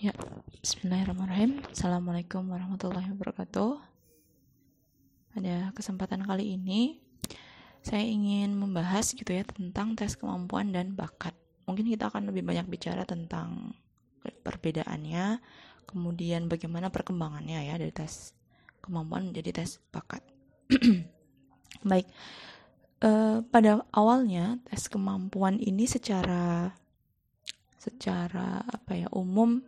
Ya, bismillahirrahmanirrahim. Assalamualaikum warahmatullahi wabarakatuh. Pada kesempatan kali ini, saya ingin membahas gitu ya tentang tes kemampuan dan bakat. Mungkin kita akan lebih banyak bicara tentang perbedaannya, kemudian bagaimana perkembangannya ya dari tes kemampuan menjadi tes bakat. Baik, uh, pada awalnya tes kemampuan ini secara secara apa ya umum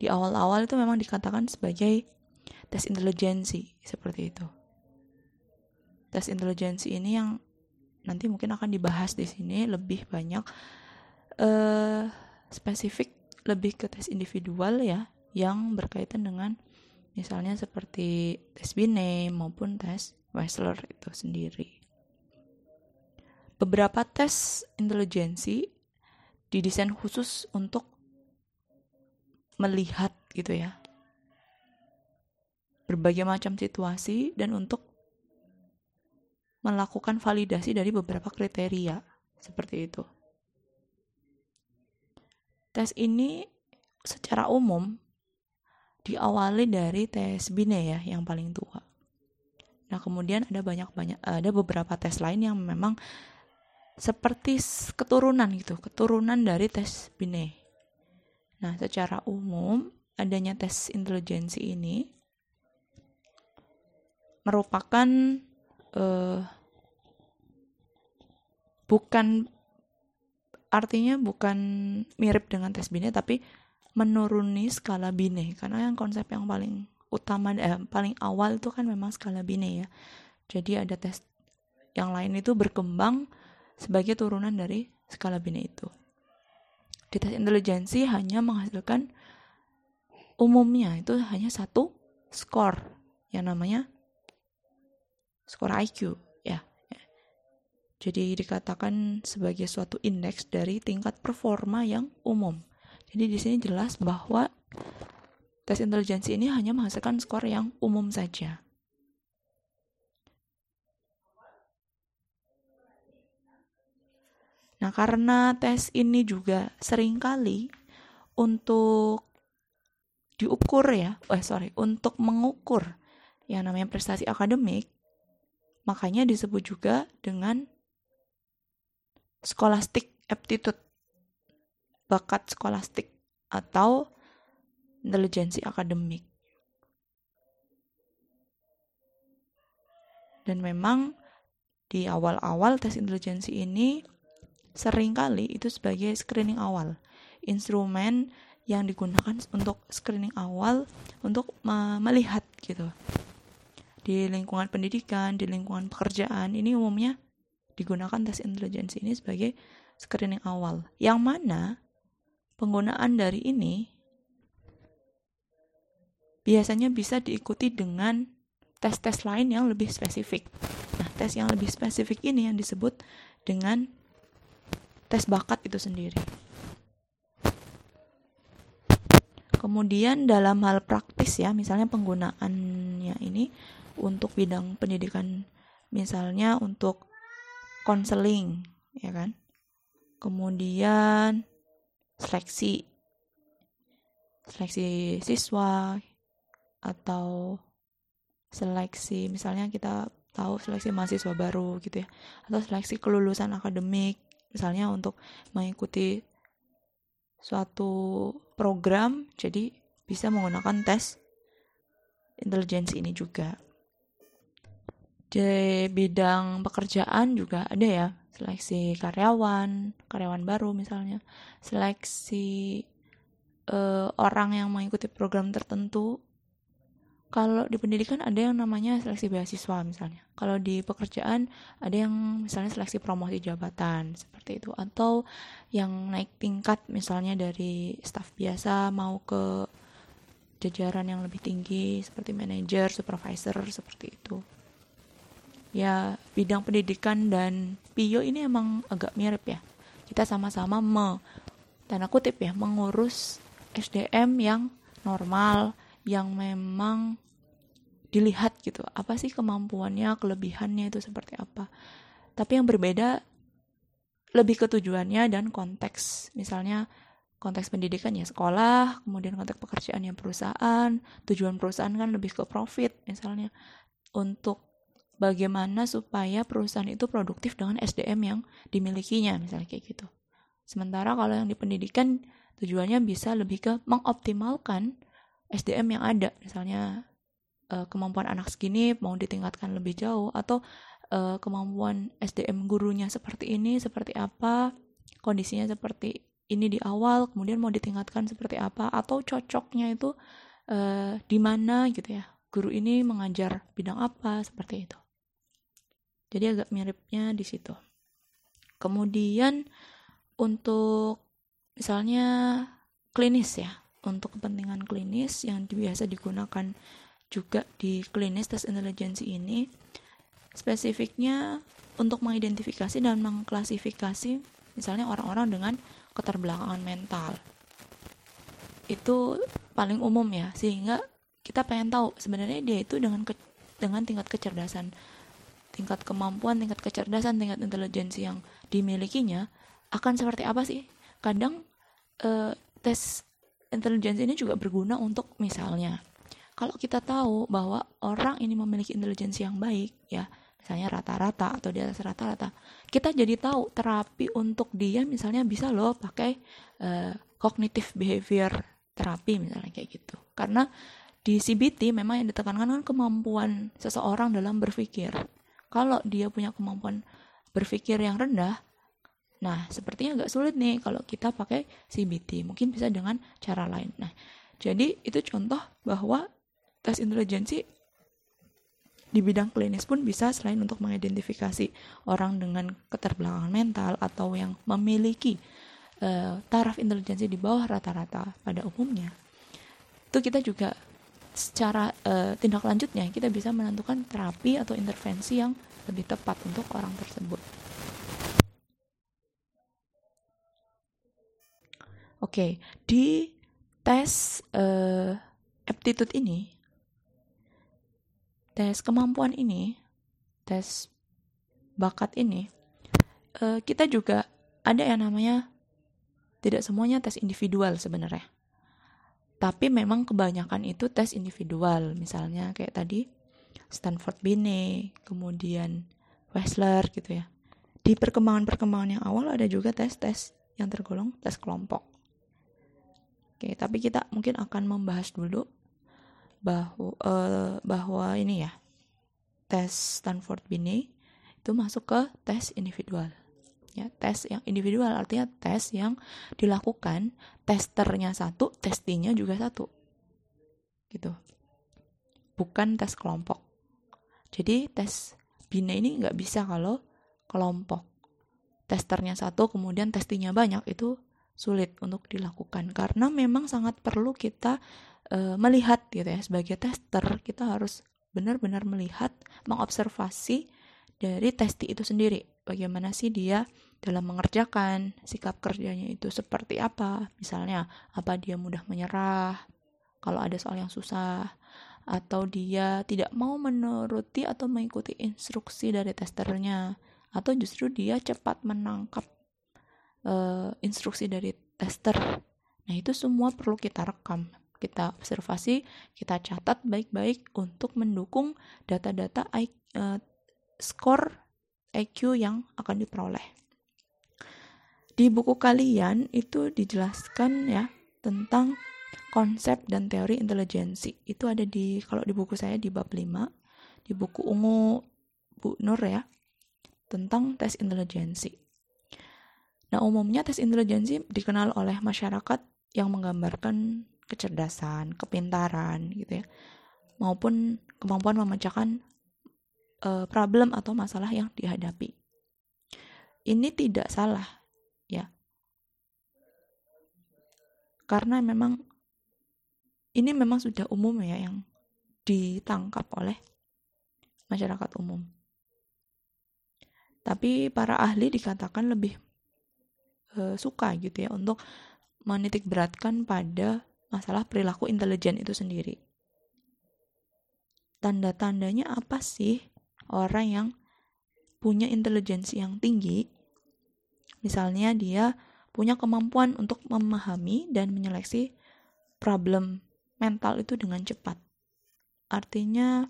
di awal-awal itu memang dikatakan sebagai tes intelijensi seperti itu. Tes intelijensi ini yang nanti mungkin akan dibahas di sini lebih banyak uh, spesifik lebih ke tes individual ya yang berkaitan dengan misalnya seperti tes Binet maupun tes Wechsler itu sendiri. Beberapa tes intelijensi didesain khusus untuk melihat gitu ya berbagai macam situasi dan untuk melakukan validasi dari beberapa kriteria seperti itu. Tes ini secara umum diawali dari tes Bine ya yang paling tua. Nah, kemudian ada banyak-banyak ada beberapa tes lain yang memang seperti keturunan gitu, keturunan dari tes Bine. Nah, secara umum, adanya tes intelijensi ini merupakan uh, bukan artinya bukan mirip dengan tes Bine tapi menuruni skala Bine karena yang konsep yang paling utama eh, paling awal itu kan memang skala Bine ya. Jadi ada tes yang lain itu berkembang sebagai turunan dari skala Bine itu di tes intelijensi hanya menghasilkan umumnya itu hanya satu skor yang namanya skor IQ ya. Jadi dikatakan sebagai suatu indeks dari tingkat performa yang umum. Jadi di sini jelas bahwa tes intelijensi ini hanya menghasilkan skor yang umum saja. Nah, karena tes ini juga sering kali untuk diukur ya, eh sorry, untuk mengukur yang namanya prestasi akademik, makanya disebut juga dengan scholastic aptitude, bakat skolastik atau intelijensi akademik. Dan memang di awal-awal tes intelijensi ini sering kali itu sebagai screening awal. Instrumen yang digunakan untuk screening awal untuk melihat gitu. Di lingkungan pendidikan, di lingkungan pekerjaan, ini umumnya digunakan tes intelijensi ini sebagai screening awal. Yang mana penggunaan dari ini biasanya bisa diikuti dengan tes-tes lain yang lebih spesifik. Nah, tes yang lebih spesifik ini yang disebut dengan tes bakat itu sendiri. Kemudian dalam hal praktis ya, misalnya penggunaannya ini untuk bidang pendidikan, misalnya untuk konseling, ya kan? Kemudian seleksi, seleksi siswa atau seleksi, misalnya kita tahu seleksi mahasiswa baru gitu ya, atau seleksi kelulusan akademik misalnya untuk mengikuti suatu program jadi bisa menggunakan tes intelijensi ini juga. Di bidang pekerjaan juga ada ya seleksi karyawan karyawan baru misalnya seleksi uh, orang yang mengikuti program tertentu kalau di pendidikan ada yang namanya seleksi beasiswa misalnya. Kalau di pekerjaan ada yang misalnya seleksi promosi jabatan seperti itu atau yang naik tingkat misalnya dari staf biasa mau ke jajaran yang lebih tinggi seperti manajer, supervisor seperti itu. Ya, bidang pendidikan dan PIO ini emang agak mirip ya. Kita sama-sama me tanda kutip ya mengurus SDM yang normal, yang memang dilihat gitu. Apa sih kemampuannya kelebihannya itu seperti apa? Tapi yang berbeda lebih ke tujuannya dan konteks. Misalnya konteks pendidikan ya sekolah, kemudian konteks pekerjaan yang perusahaan, tujuan perusahaan kan lebih ke profit misalnya. Untuk bagaimana supaya perusahaan itu produktif dengan SDM yang dimilikinya misalnya kayak gitu. Sementara kalau yang di pendidikan tujuannya bisa lebih ke mengoptimalkan SDM yang ada misalnya uh, kemampuan anak segini mau ditingkatkan lebih jauh atau uh, kemampuan SDM gurunya seperti ini seperti apa kondisinya seperti ini di awal kemudian mau ditingkatkan seperti apa atau cocoknya itu uh, di mana gitu ya. Guru ini mengajar bidang apa seperti itu. Jadi agak miripnya di situ. Kemudian untuk misalnya klinis ya untuk kepentingan klinis yang biasa digunakan juga di klinis tes intelijensi ini spesifiknya untuk mengidentifikasi dan mengklasifikasi misalnya orang-orang dengan keterbelakangan mental. Itu paling umum ya sehingga kita pengen tahu sebenarnya dia itu dengan ke, dengan tingkat kecerdasan tingkat kemampuan tingkat kecerdasan tingkat intelijensi yang dimilikinya akan seperti apa sih? Kadang uh, tes intelijensi ini juga berguna untuk misalnya kalau kita tahu bahwa orang ini memiliki intelijensi yang baik ya misalnya rata-rata atau di atas rata-rata kita jadi tahu terapi untuk dia misalnya bisa loh pakai uh, behavior terapi misalnya kayak gitu. Karena di CBT memang yang ditekankan kan kemampuan seseorang dalam berpikir. Kalau dia punya kemampuan berpikir yang rendah nah sepertinya agak sulit nih kalau kita pakai CBT mungkin bisa dengan cara lain nah jadi itu contoh bahwa tes intelijensi di bidang klinis pun bisa selain untuk mengidentifikasi orang dengan keterbelakangan mental atau yang memiliki uh, taraf intelijensi di bawah rata-rata pada umumnya itu kita juga secara uh, tindak lanjutnya kita bisa menentukan terapi atau intervensi yang lebih tepat untuk orang tersebut. Oke, okay, di tes uh, aptitude ini tes kemampuan ini, tes bakat ini, uh, kita juga ada yang namanya tidak semuanya tes individual sebenarnya. Tapi memang kebanyakan itu tes individual, misalnya kayak tadi Stanford Binet, kemudian Wessler gitu ya. Di perkembangan-perkembangan yang awal ada juga tes-tes yang tergolong tes kelompok. Oke, tapi kita mungkin akan membahas dulu bahwa uh, bahwa ini ya tes Stanford Binet itu masuk ke tes individual. Ya tes yang individual artinya tes yang dilakukan testernya satu testinya juga satu. Gitu. Bukan tes kelompok. Jadi tes Binet ini nggak bisa kalau kelompok. Testernya satu kemudian testinya banyak itu sulit untuk dilakukan. Karena memang sangat perlu kita uh, melihat gitu ya sebagai tester kita harus benar-benar melihat mengobservasi dari testi itu sendiri. Bagaimana sih dia dalam mengerjakan sikap kerjanya itu seperti apa? Misalnya apa dia mudah menyerah kalau ada soal yang susah? Atau dia tidak mau menuruti atau mengikuti instruksi dari testernya? Atau justru dia cepat menangkap uh, instruksi dari tester nah itu semua perlu kita rekam kita observasi, kita catat baik-baik untuk mendukung data-data uh, skor IQ yang akan diperoleh. Di buku kalian itu dijelaskan ya tentang konsep dan teori intelijensi. Itu ada di kalau di buku saya di bab 5, di buku ungu Bu Nur ya, tentang tes intelijensi. Nah, umumnya tes intelijensi dikenal oleh masyarakat yang menggambarkan kecerdasan, kepintaran gitu ya, maupun kemampuan memecahkan uh, problem atau masalah yang dihadapi. Ini tidak salah, ya. Karena memang ini memang sudah umum ya yang ditangkap oleh masyarakat umum. Tapi para ahli dikatakan lebih uh, suka gitu ya untuk menitik beratkan pada masalah perilaku intelijen itu sendiri. Tanda-tandanya apa sih orang yang punya intelijensi yang tinggi? Misalnya dia punya kemampuan untuk memahami dan menyeleksi problem mental itu dengan cepat. Artinya,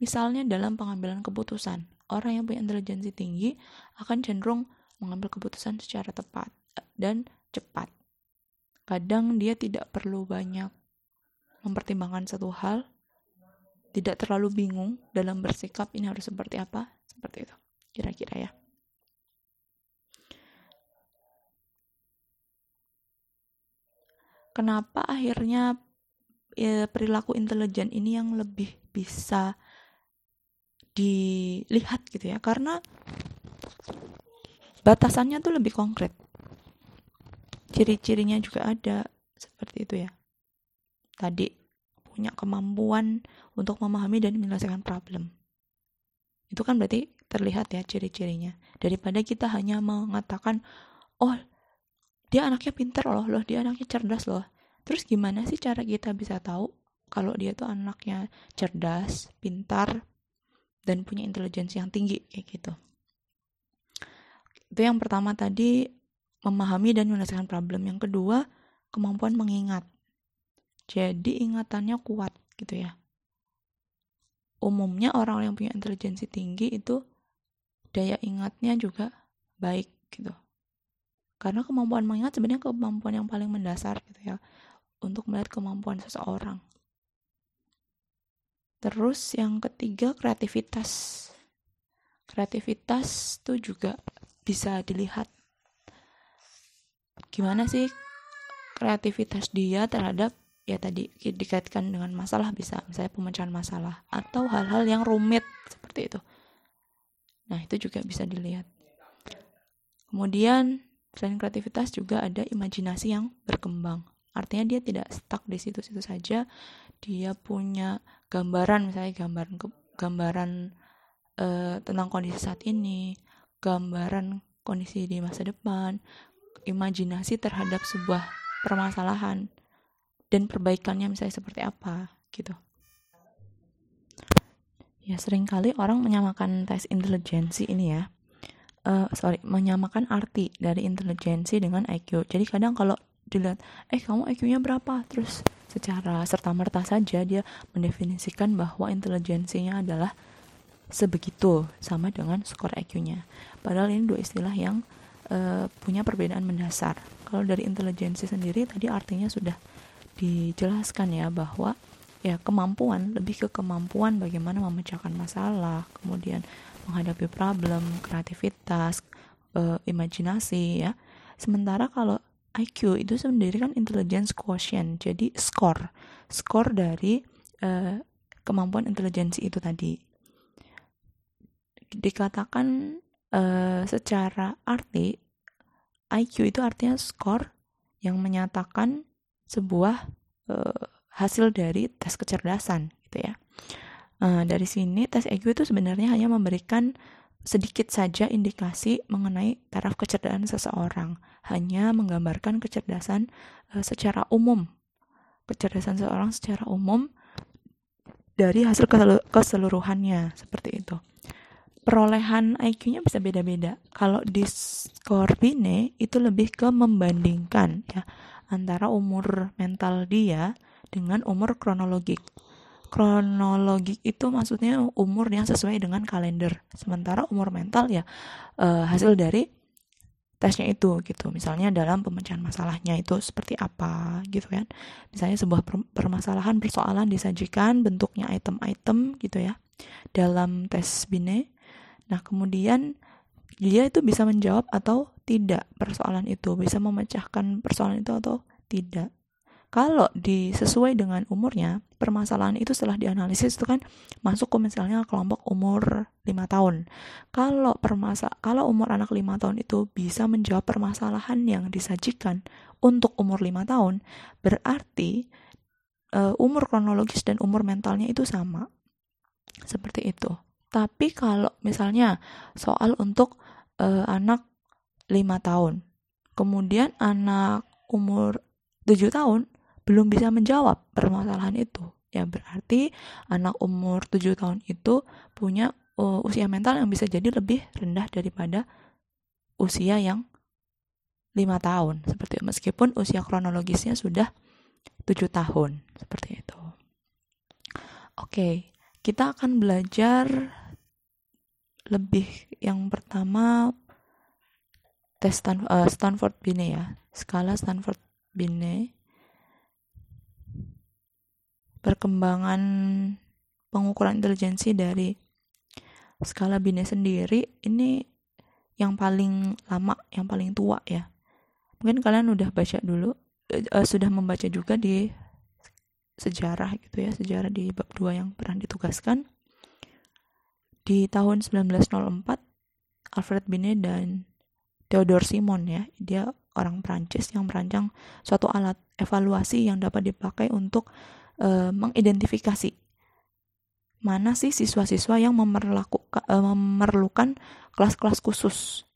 misalnya dalam pengambilan keputusan, orang yang punya intelijensi tinggi akan cenderung mengambil keputusan secara tepat dan cepat. Kadang dia tidak perlu banyak mempertimbangkan satu hal, tidak terlalu bingung dalam bersikap ini harus seperti apa, seperti itu. Kira-kira ya. Kenapa akhirnya ya, perilaku intelijen ini yang lebih bisa dilihat gitu ya? Karena batasannya tuh lebih konkret. Ciri-cirinya juga ada seperti itu ya. Tadi punya kemampuan untuk memahami dan menyelesaikan problem. Itu kan berarti terlihat ya ciri-cirinya. Daripada kita hanya mengatakan, oh dia anaknya pinter loh, loh dia anaknya cerdas loh. Terus gimana sih cara kita bisa tahu kalau dia tuh anaknya cerdas, pintar, dan punya intelijensi yang tinggi kayak gitu. Itu yang pertama tadi memahami dan menyelesaikan problem. Yang kedua, kemampuan mengingat. Jadi ingatannya kuat gitu ya umumnya orang yang punya intelijensi tinggi itu daya ingatnya juga baik gitu. Karena kemampuan mengingat sebenarnya kemampuan yang paling mendasar gitu ya untuk melihat kemampuan seseorang. Terus yang ketiga kreativitas. Kreativitas itu juga bisa dilihat gimana sih kreativitas dia terhadap ya tadi dikaitkan dengan masalah bisa misalnya pemecahan masalah atau hal-hal yang rumit seperti itu. Nah itu juga bisa dilihat. Kemudian selain kreativitas juga ada imajinasi yang berkembang. Artinya dia tidak stuck di situ-situ saja. Dia punya gambaran misalnya gambaran gambaran uh, tentang kondisi saat ini gambaran kondisi di masa depan imajinasi terhadap sebuah permasalahan dan perbaikannya misalnya seperti apa gitu. Ya sering kali orang menyamakan tes intelijensi ini ya uh, sorry menyamakan arti dari intelijensi dengan IQ jadi kadang kalau dilihat eh kamu IQ-nya berapa? Terus secara serta merta saja dia mendefinisikan bahwa intelijensinya adalah sebegitu sama dengan skor IQ-nya padahal ini dua istilah yang uh, punya perbedaan mendasar kalau dari intelijensi sendiri tadi artinya sudah dijelaskan ya bahwa ya kemampuan lebih ke kemampuan bagaimana memecahkan masalah, kemudian menghadapi problem, kreativitas, e, imajinasi ya. Sementara kalau IQ itu sendiri kan intelligence quotient, jadi skor, skor dari e, kemampuan intelijensi itu tadi. Dikatakan e, secara arti IQ itu artinya skor yang menyatakan sebuah uh, hasil dari tes kecerdasan gitu ya. Uh, dari sini tes IQ itu sebenarnya hanya memberikan sedikit saja indikasi mengenai taraf kecerdasan seseorang, hanya menggambarkan kecerdasan uh, secara umum, kecerdasan seseorang secara umum dari hasil keseluruhannya seperti itu. Perolehan IQ-nya bisa beda-beda. Kalau di skor Bine itu lebih ke membandingkan ya antara umur mental dia dengan umur kronologik. Kronologik itu maksudnya umur yang sesuai dengan kalender. Sementara umur mental ya uh, hasil dari tesnya itu gitu. Misalnya dalam pemecahan masalahnya itu seperti apa gitu kan. Misalnya sebuah permasalahan persoalan disajikan bentuknya item-item gitu ya dalam tes bine. Nah, kemudian dia itu bisa menjawab atau tidak persoalan itu, bisa memecahkan persoalan itu atau tidak. Kalau disesuai dengan umurnya, permasalahan itu setelah dianalisis itu kan masuk ke misalnya kelompok umur 5 tahun. Kalau permasa kalau umur anak 5 tahun itu bisa menjawab permasalahan yang disajikan untuk umur 5 tahun, berarti uh, umur kronologis dan umur mentalnya itu sama. Seperti itu. Tapi kalau misalnya soal untuk uh, anak 5 tahun. Kemudian anak umur 7 tahun belum bisa menjawab permasalahan itu. Ya berarti anak umur 7 tahun itu punya uh, usia mental yang bisa jadi lebih rendah daripada usia yang lima tahun seperti meskipun usia kronologisnya sudah tujuh tahun seperti itu. Oke, kita akan belajar lebih yang pertama tes Stan, uh, Stanford Binet ya, skala Stanford Binet. Perkembangan pengukuran intelijensi dari skala Binet sendiri ini yang paling lama, yang paling tua ya. Mungkin kalian udah baca dulu, uh, sudah membaca juga di sejarah gitu ya, sejarah di bab 2 yang pernah ditugaskan. Di tahun 1904, Alfred Binet dan Theodore Simon ya, dia orang Prancis yang merancang suatu alat evaluasi yang dapat dipakai untuk uh, mengidentifikasi mana sih siswa-siswa yang uh, memerlukan kelas-kelas khusus.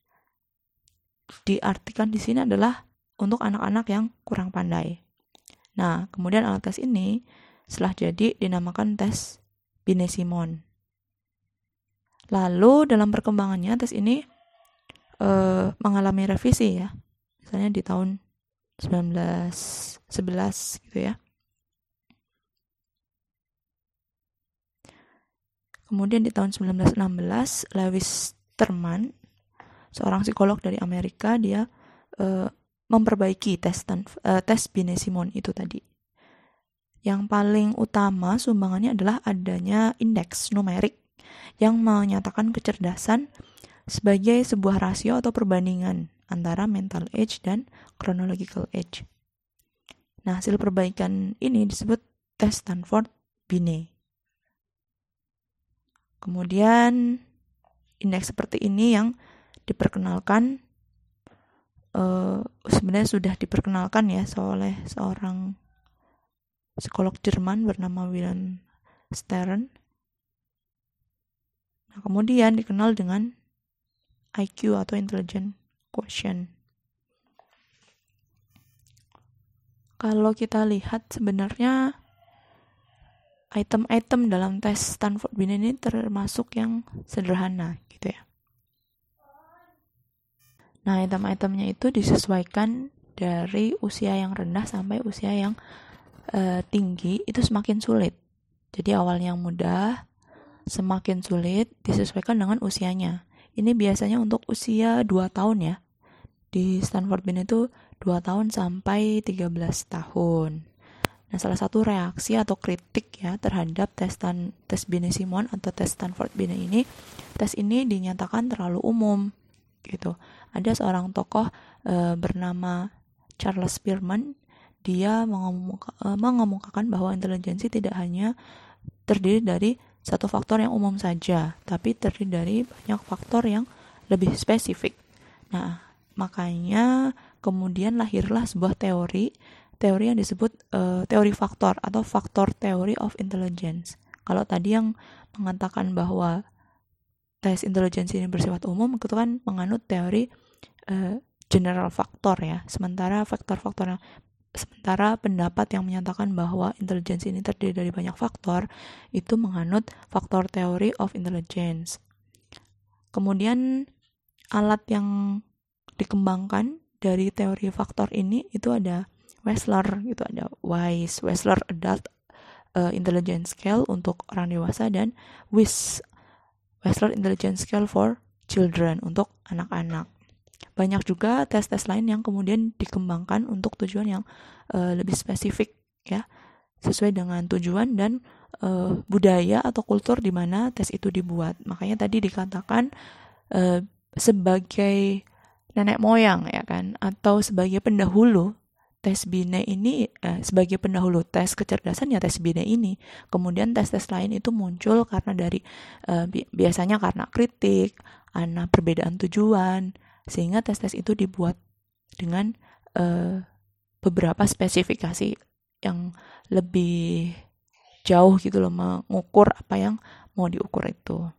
Diartikan di sini adalah untuk anak-anak yang kurang pandai. Nah, kemudian alat tes ini setelah jadi dinamakan tes Binet-Simon. Lalu dalam perkembangannya tes ini uh, mengalami revisi ya. Misalnya di tahun 1911 gitu ya. Kemudian di tahun 1916 Lewis Terman, seorang psikolog dari Amerika, dia uh, memperbaiki tes uh, tes Binet Simon itu tadi. Yang paling utama sumbangannya adalah adanya indeks numerik yang menyatakan kecerdasan sebagai sebuah rasio atau perbandingan antara mental age dan chronological age. Nah, hasil perbaikan ini disebut tes Stanford Binet. Kemudian indeks seperti ini yang diperkenalkan uh, sebenarnya sudah diperkenalkan ya oleh seorang psikolog Jerman bernama Wilhelm Stern. Nah, kemudian dikenal dengan IQ atau Intelligent Quotient. Kalau kita lihat sebenarnya item-item dalam tes Stanford Binet ini termasuk yang sederhana gitu ya. Nah, item-itemnya itu disesuaikan dari usia yang rendah sampai usia yang uh, tinggi itu semakin sulit. Jadi awalnya yang mudah, semakin sulit disesuaikan dengan usianya. Ini biasanya untuk usia 2 tahun ya. Di Stanford Bin itu 2 tahun sampai 13 tahun. Nah, salah satu reaksi atau kritik ya terhadap tes tan tes Binet Simon atau tes Stanford Binet ini, tes ini dinyatakan terlalu umum gitu. Ada seorang tokoh e, bernama Charles Spearman, dia mengemuka, e, mengemukakan bahwa intelijensi tidak hanya terdiri dari satu faktor yang umum saja, tapi terdiri dari banyak faktor yang lebih spesifik. Nah, makanya kemudian lahirlah sebuah teori, teori yang disebut e, teori faktor atau faktor theory of intelligence. Kalau tadi yang mengatakan bahwa tes intelijensi ini bersifat umum itu kan menganut teori uh, general faktor ya sementara faktor-faktor yang sementara pendapat yang menyatakan bahwa intelijensi ini terdiri dari banyak faktor itu menganut faktor teori of intelligence. Kemudian alat yang dikembangkan dari teori faktor ini itu ada Wessler gitu ada WISE Wessler Adult uh, Intelligence Scale untuk orang dewasa dan WIS Western Intelligence Scale for Children untuk anak-anak. Banyak juga tes-tes lain yang kemudian dikembangkan untuk tujuan yang uh, lebih spesifik ya, sesuai dengan tujuan dan uh, budaya atau kultur di mana tes itu dibuat. Makanya tadi dikatakan uh, sebagai nenek moyang ya kan atau sebagai pendahulu tes bine ini eh, sebagai pendahulu tes kecerdasan ya tes bine ini. Kemudian tes-tes lain itu muncul karena dari eh, bi biasanya karena kritik, karena perbedaan tujuan, sehingga tes-tes itu dibuat dengan eh, beberapa spesifikasi yang lebih jauh gitu loh mengukur apa yang mau diukur itu.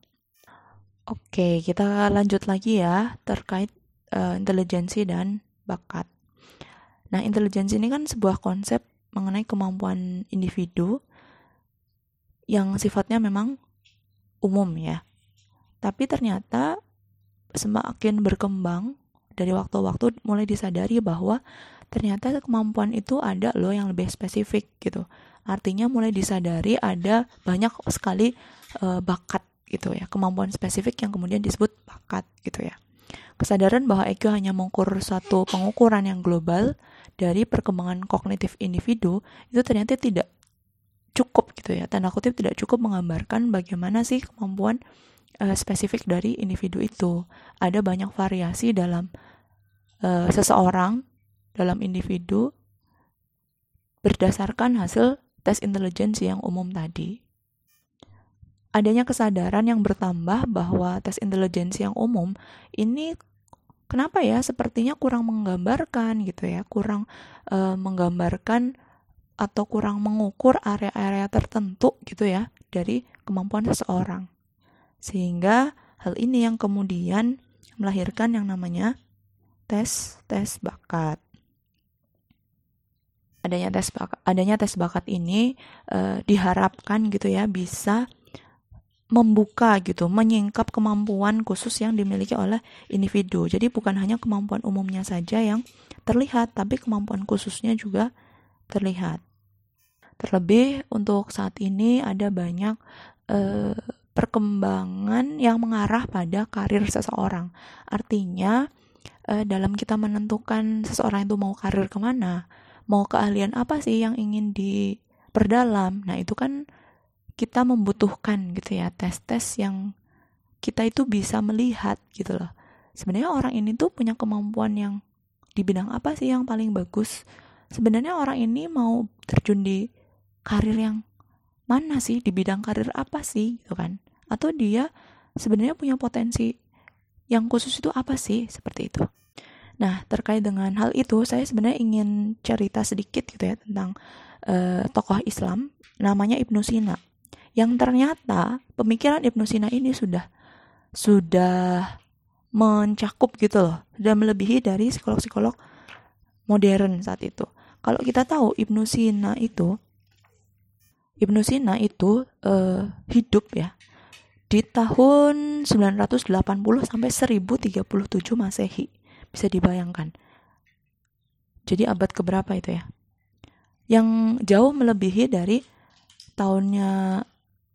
Oke, kita lanjut lagi ya terkait uh, intelijensi dan bakat. Nah, intelijensi ini kan sebuah konsep mengenai kemampuan individu yang sifatnya memang umum ya. Tapi ternyata semakin berkembang dari waktu-waktu mulai disadari bahwa ternyata kemampuan itu ada loh yang lebih spesifik gitu. Artinya mulai disadari ada banyak sekali uh, bakat gitu ya, kemampuan spesifik yang kemudian disebut bakat gitu ya. Kesadaran bahwa IQ hanya mengukur suatu pengukuran yang global dari perkembangan kognitif individu itu ternyata tidak cukup gitu ya tanda kutip tidak cukup menggambarkan bagaimana sih kemampuan uh, spesifik dari individu itu. Ada banyak variasi dalam uh, seseorang dalam individu berdasarkan hasil tes intelijensi yang umum tadi. Adanya kesadaran yang bertambah bahwa tes intelijensi yang umum ini kenapa ya sepertinya kurang menggambarkan gitu ya kurang uh, menggambarkan atau kurang mengukur area-area tertentu gitu ya dari kemampuan seseorang sehingga hal ini yang kemudian melahirkan yang namanya tes tes bakat adanya tes bakat adanya tes bakat ini uh, diharapkan gitu ya bisa membuka gitu, menyingkap kemampuan khusus yang dimiliki oleh individu. Jadi bukan hanya kemampuan umumnya saja yang terlihat, tapi kemampuan khususnya juga terlihat. Terlebih untuk saat ini ada banyak eh, perkembangan yang mengarah pada karir seseorang. Artinya eh, dalam kita menentukan seseorang itu mau karir ke mana, mau keahlian apa sih yang ingin diperdalam. Nah itu kan kita membutuhkan gitu ya tes-tes yang kita itu bisa melihat gitu loh. Sebenarnya orang ini tuh punya kemampuan yang di bidang apa sih yang paling bagus? Sebenarnya orang ini mau terjun di karir yang mana sih? Di bidang karir apa sih gitu kan? Atau dia sebenarnya punya potensi yang khusus itu apa sih? Seperti itu. Nah, terkait dengan hal itu, saya sebenarnya ingin cerita sedikit gitu ya tentang uh, tokoh Islam namanya Ibnu Sina yang ternyata pemikiran Ibnu Sina ini sudah sudah mencakup gitu loh, sudah melebihi dari psikolog-psikolog modern saat itu. Kalau kita tahu Ibnu Sina itu Ibnu Sina itu uh, hidup ya di tahun 980 sampai 1037 Masehi. Bisa dibayangkan. Jadi abad keberapa itu ya? Yang jauh melebihi dari tahunnya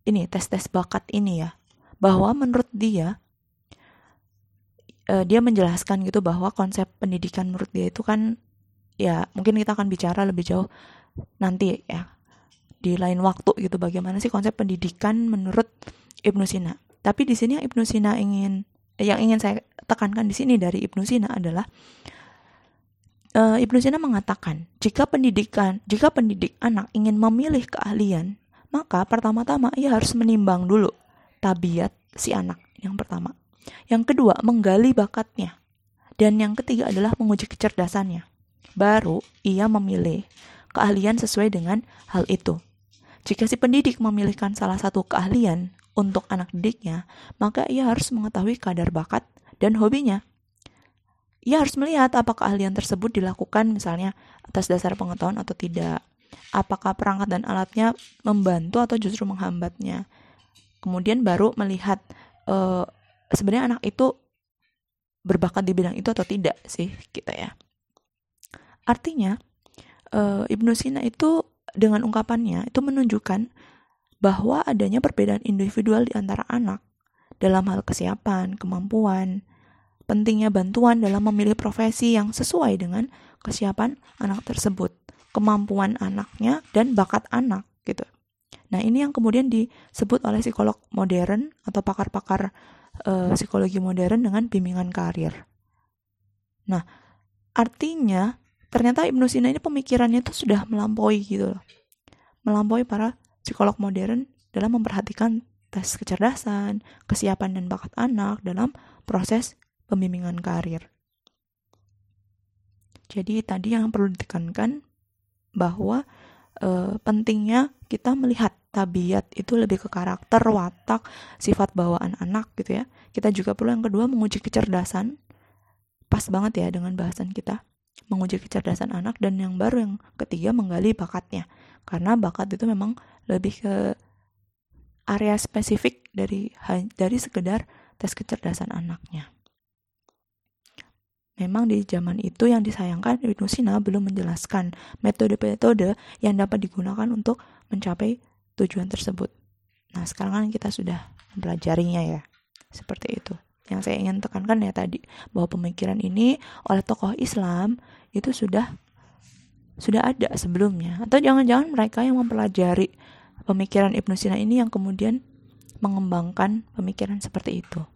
ini tes-tes bakat ini ya bahwa menurut dia uh, dia menjelaskan gitu bahwa konsep pendidikan menurut dia itu kan ya mungkin kita akan bicara lebih jauh nanti ya di lain waktu gitu bagaimana sih konsep pendidikan menurut Ibnu Sina. Tapi di sini yang Ibnu Sina ingin yang ingin saya tekankan di sini dari Ibnu Sina adalah uh, Ibnu Sina mengatakan jika pendidikan jika pendidik anak ingin memilih keahlian maka pertama-tama ia harus menimbang dulu tabiat si anak yang pertama. Yang kedua, menggali bakatnya. Dan yang ketiga adalah menguji kecerdasannya. Baru ia memilih keahlian sesuai dengan hal itu. Jika si pendidik memilihkan salah satu keahlian untuk anak didiknya, maka ia harus mengetahui kadar bakat dan hobinya. Ia harus melihat apakah keahlian tersebut dilakukan misalnya atas dasar pengetahuan atau tidak apakah perangkat dan alatnya membantu atau justru menghambatnya. Kemudian baru melihat uh, sebenarnya anak itu berbakat di bidang itu atau tidak sih kita ya. Artinya uh, Ibnu Sina itu dengan ungkapannya itu menunjukkan bahwa adanya perbedaan individual di antara anak dalam hal kesiapan, kemampuan, pentingnya bantuan dalam memilih profesi yang sesuai dengan kesiapan anak tersebut kemampuan anaknya dan bakat anak gitu. Nah, ini yang kemudian disebut oleh psikolog modern atau pakar-pakar e, psikologi modern dengan bimbingan karir. Nah, artinya ternyata Ibnu Sina ini pemikirannya itu sudah melampaui gitu loh. Melampaui para psikolog modern dalam memperhatikan tes kecerdasan, kesiapan dan bakat anak dalam proses pembimbingan karir. Jadi tadi yang perlu ditekankan bahwa e, pentingnya kita melihat tabiat itu lebih ke karakter, watak, sifat bawaan anak gitu ya. Kita juga perlu yang kedua menguji kecerdasan. Pas banget ya dengan bahasan kita. Menguji kecerdasan anak dan yang baru yang ketiga menggali bakatnya. Karena bakat itu memang lebih ke area spesifik dari dari sekedar tes kecerdasan anaknya. Memang di zaman itu yang disayangkan Ibnu Sina belum menjelaskan metode-metode yang dapat digunakan untuk mencapai tujuan tersebut. Nah, sekarang kan kita sudah mempelajarinya ya. Seperti itu. Yang saya ingin tekankan ya tadi bahwa pemikiran ini oleh tokoh Islam itu sudah sudah ada sebelumnya atau jangan-jangan mereka yang mempelajari pemikiran Ibnu Sina ini yang kemudian mengembangkan pemikiran seperti itu.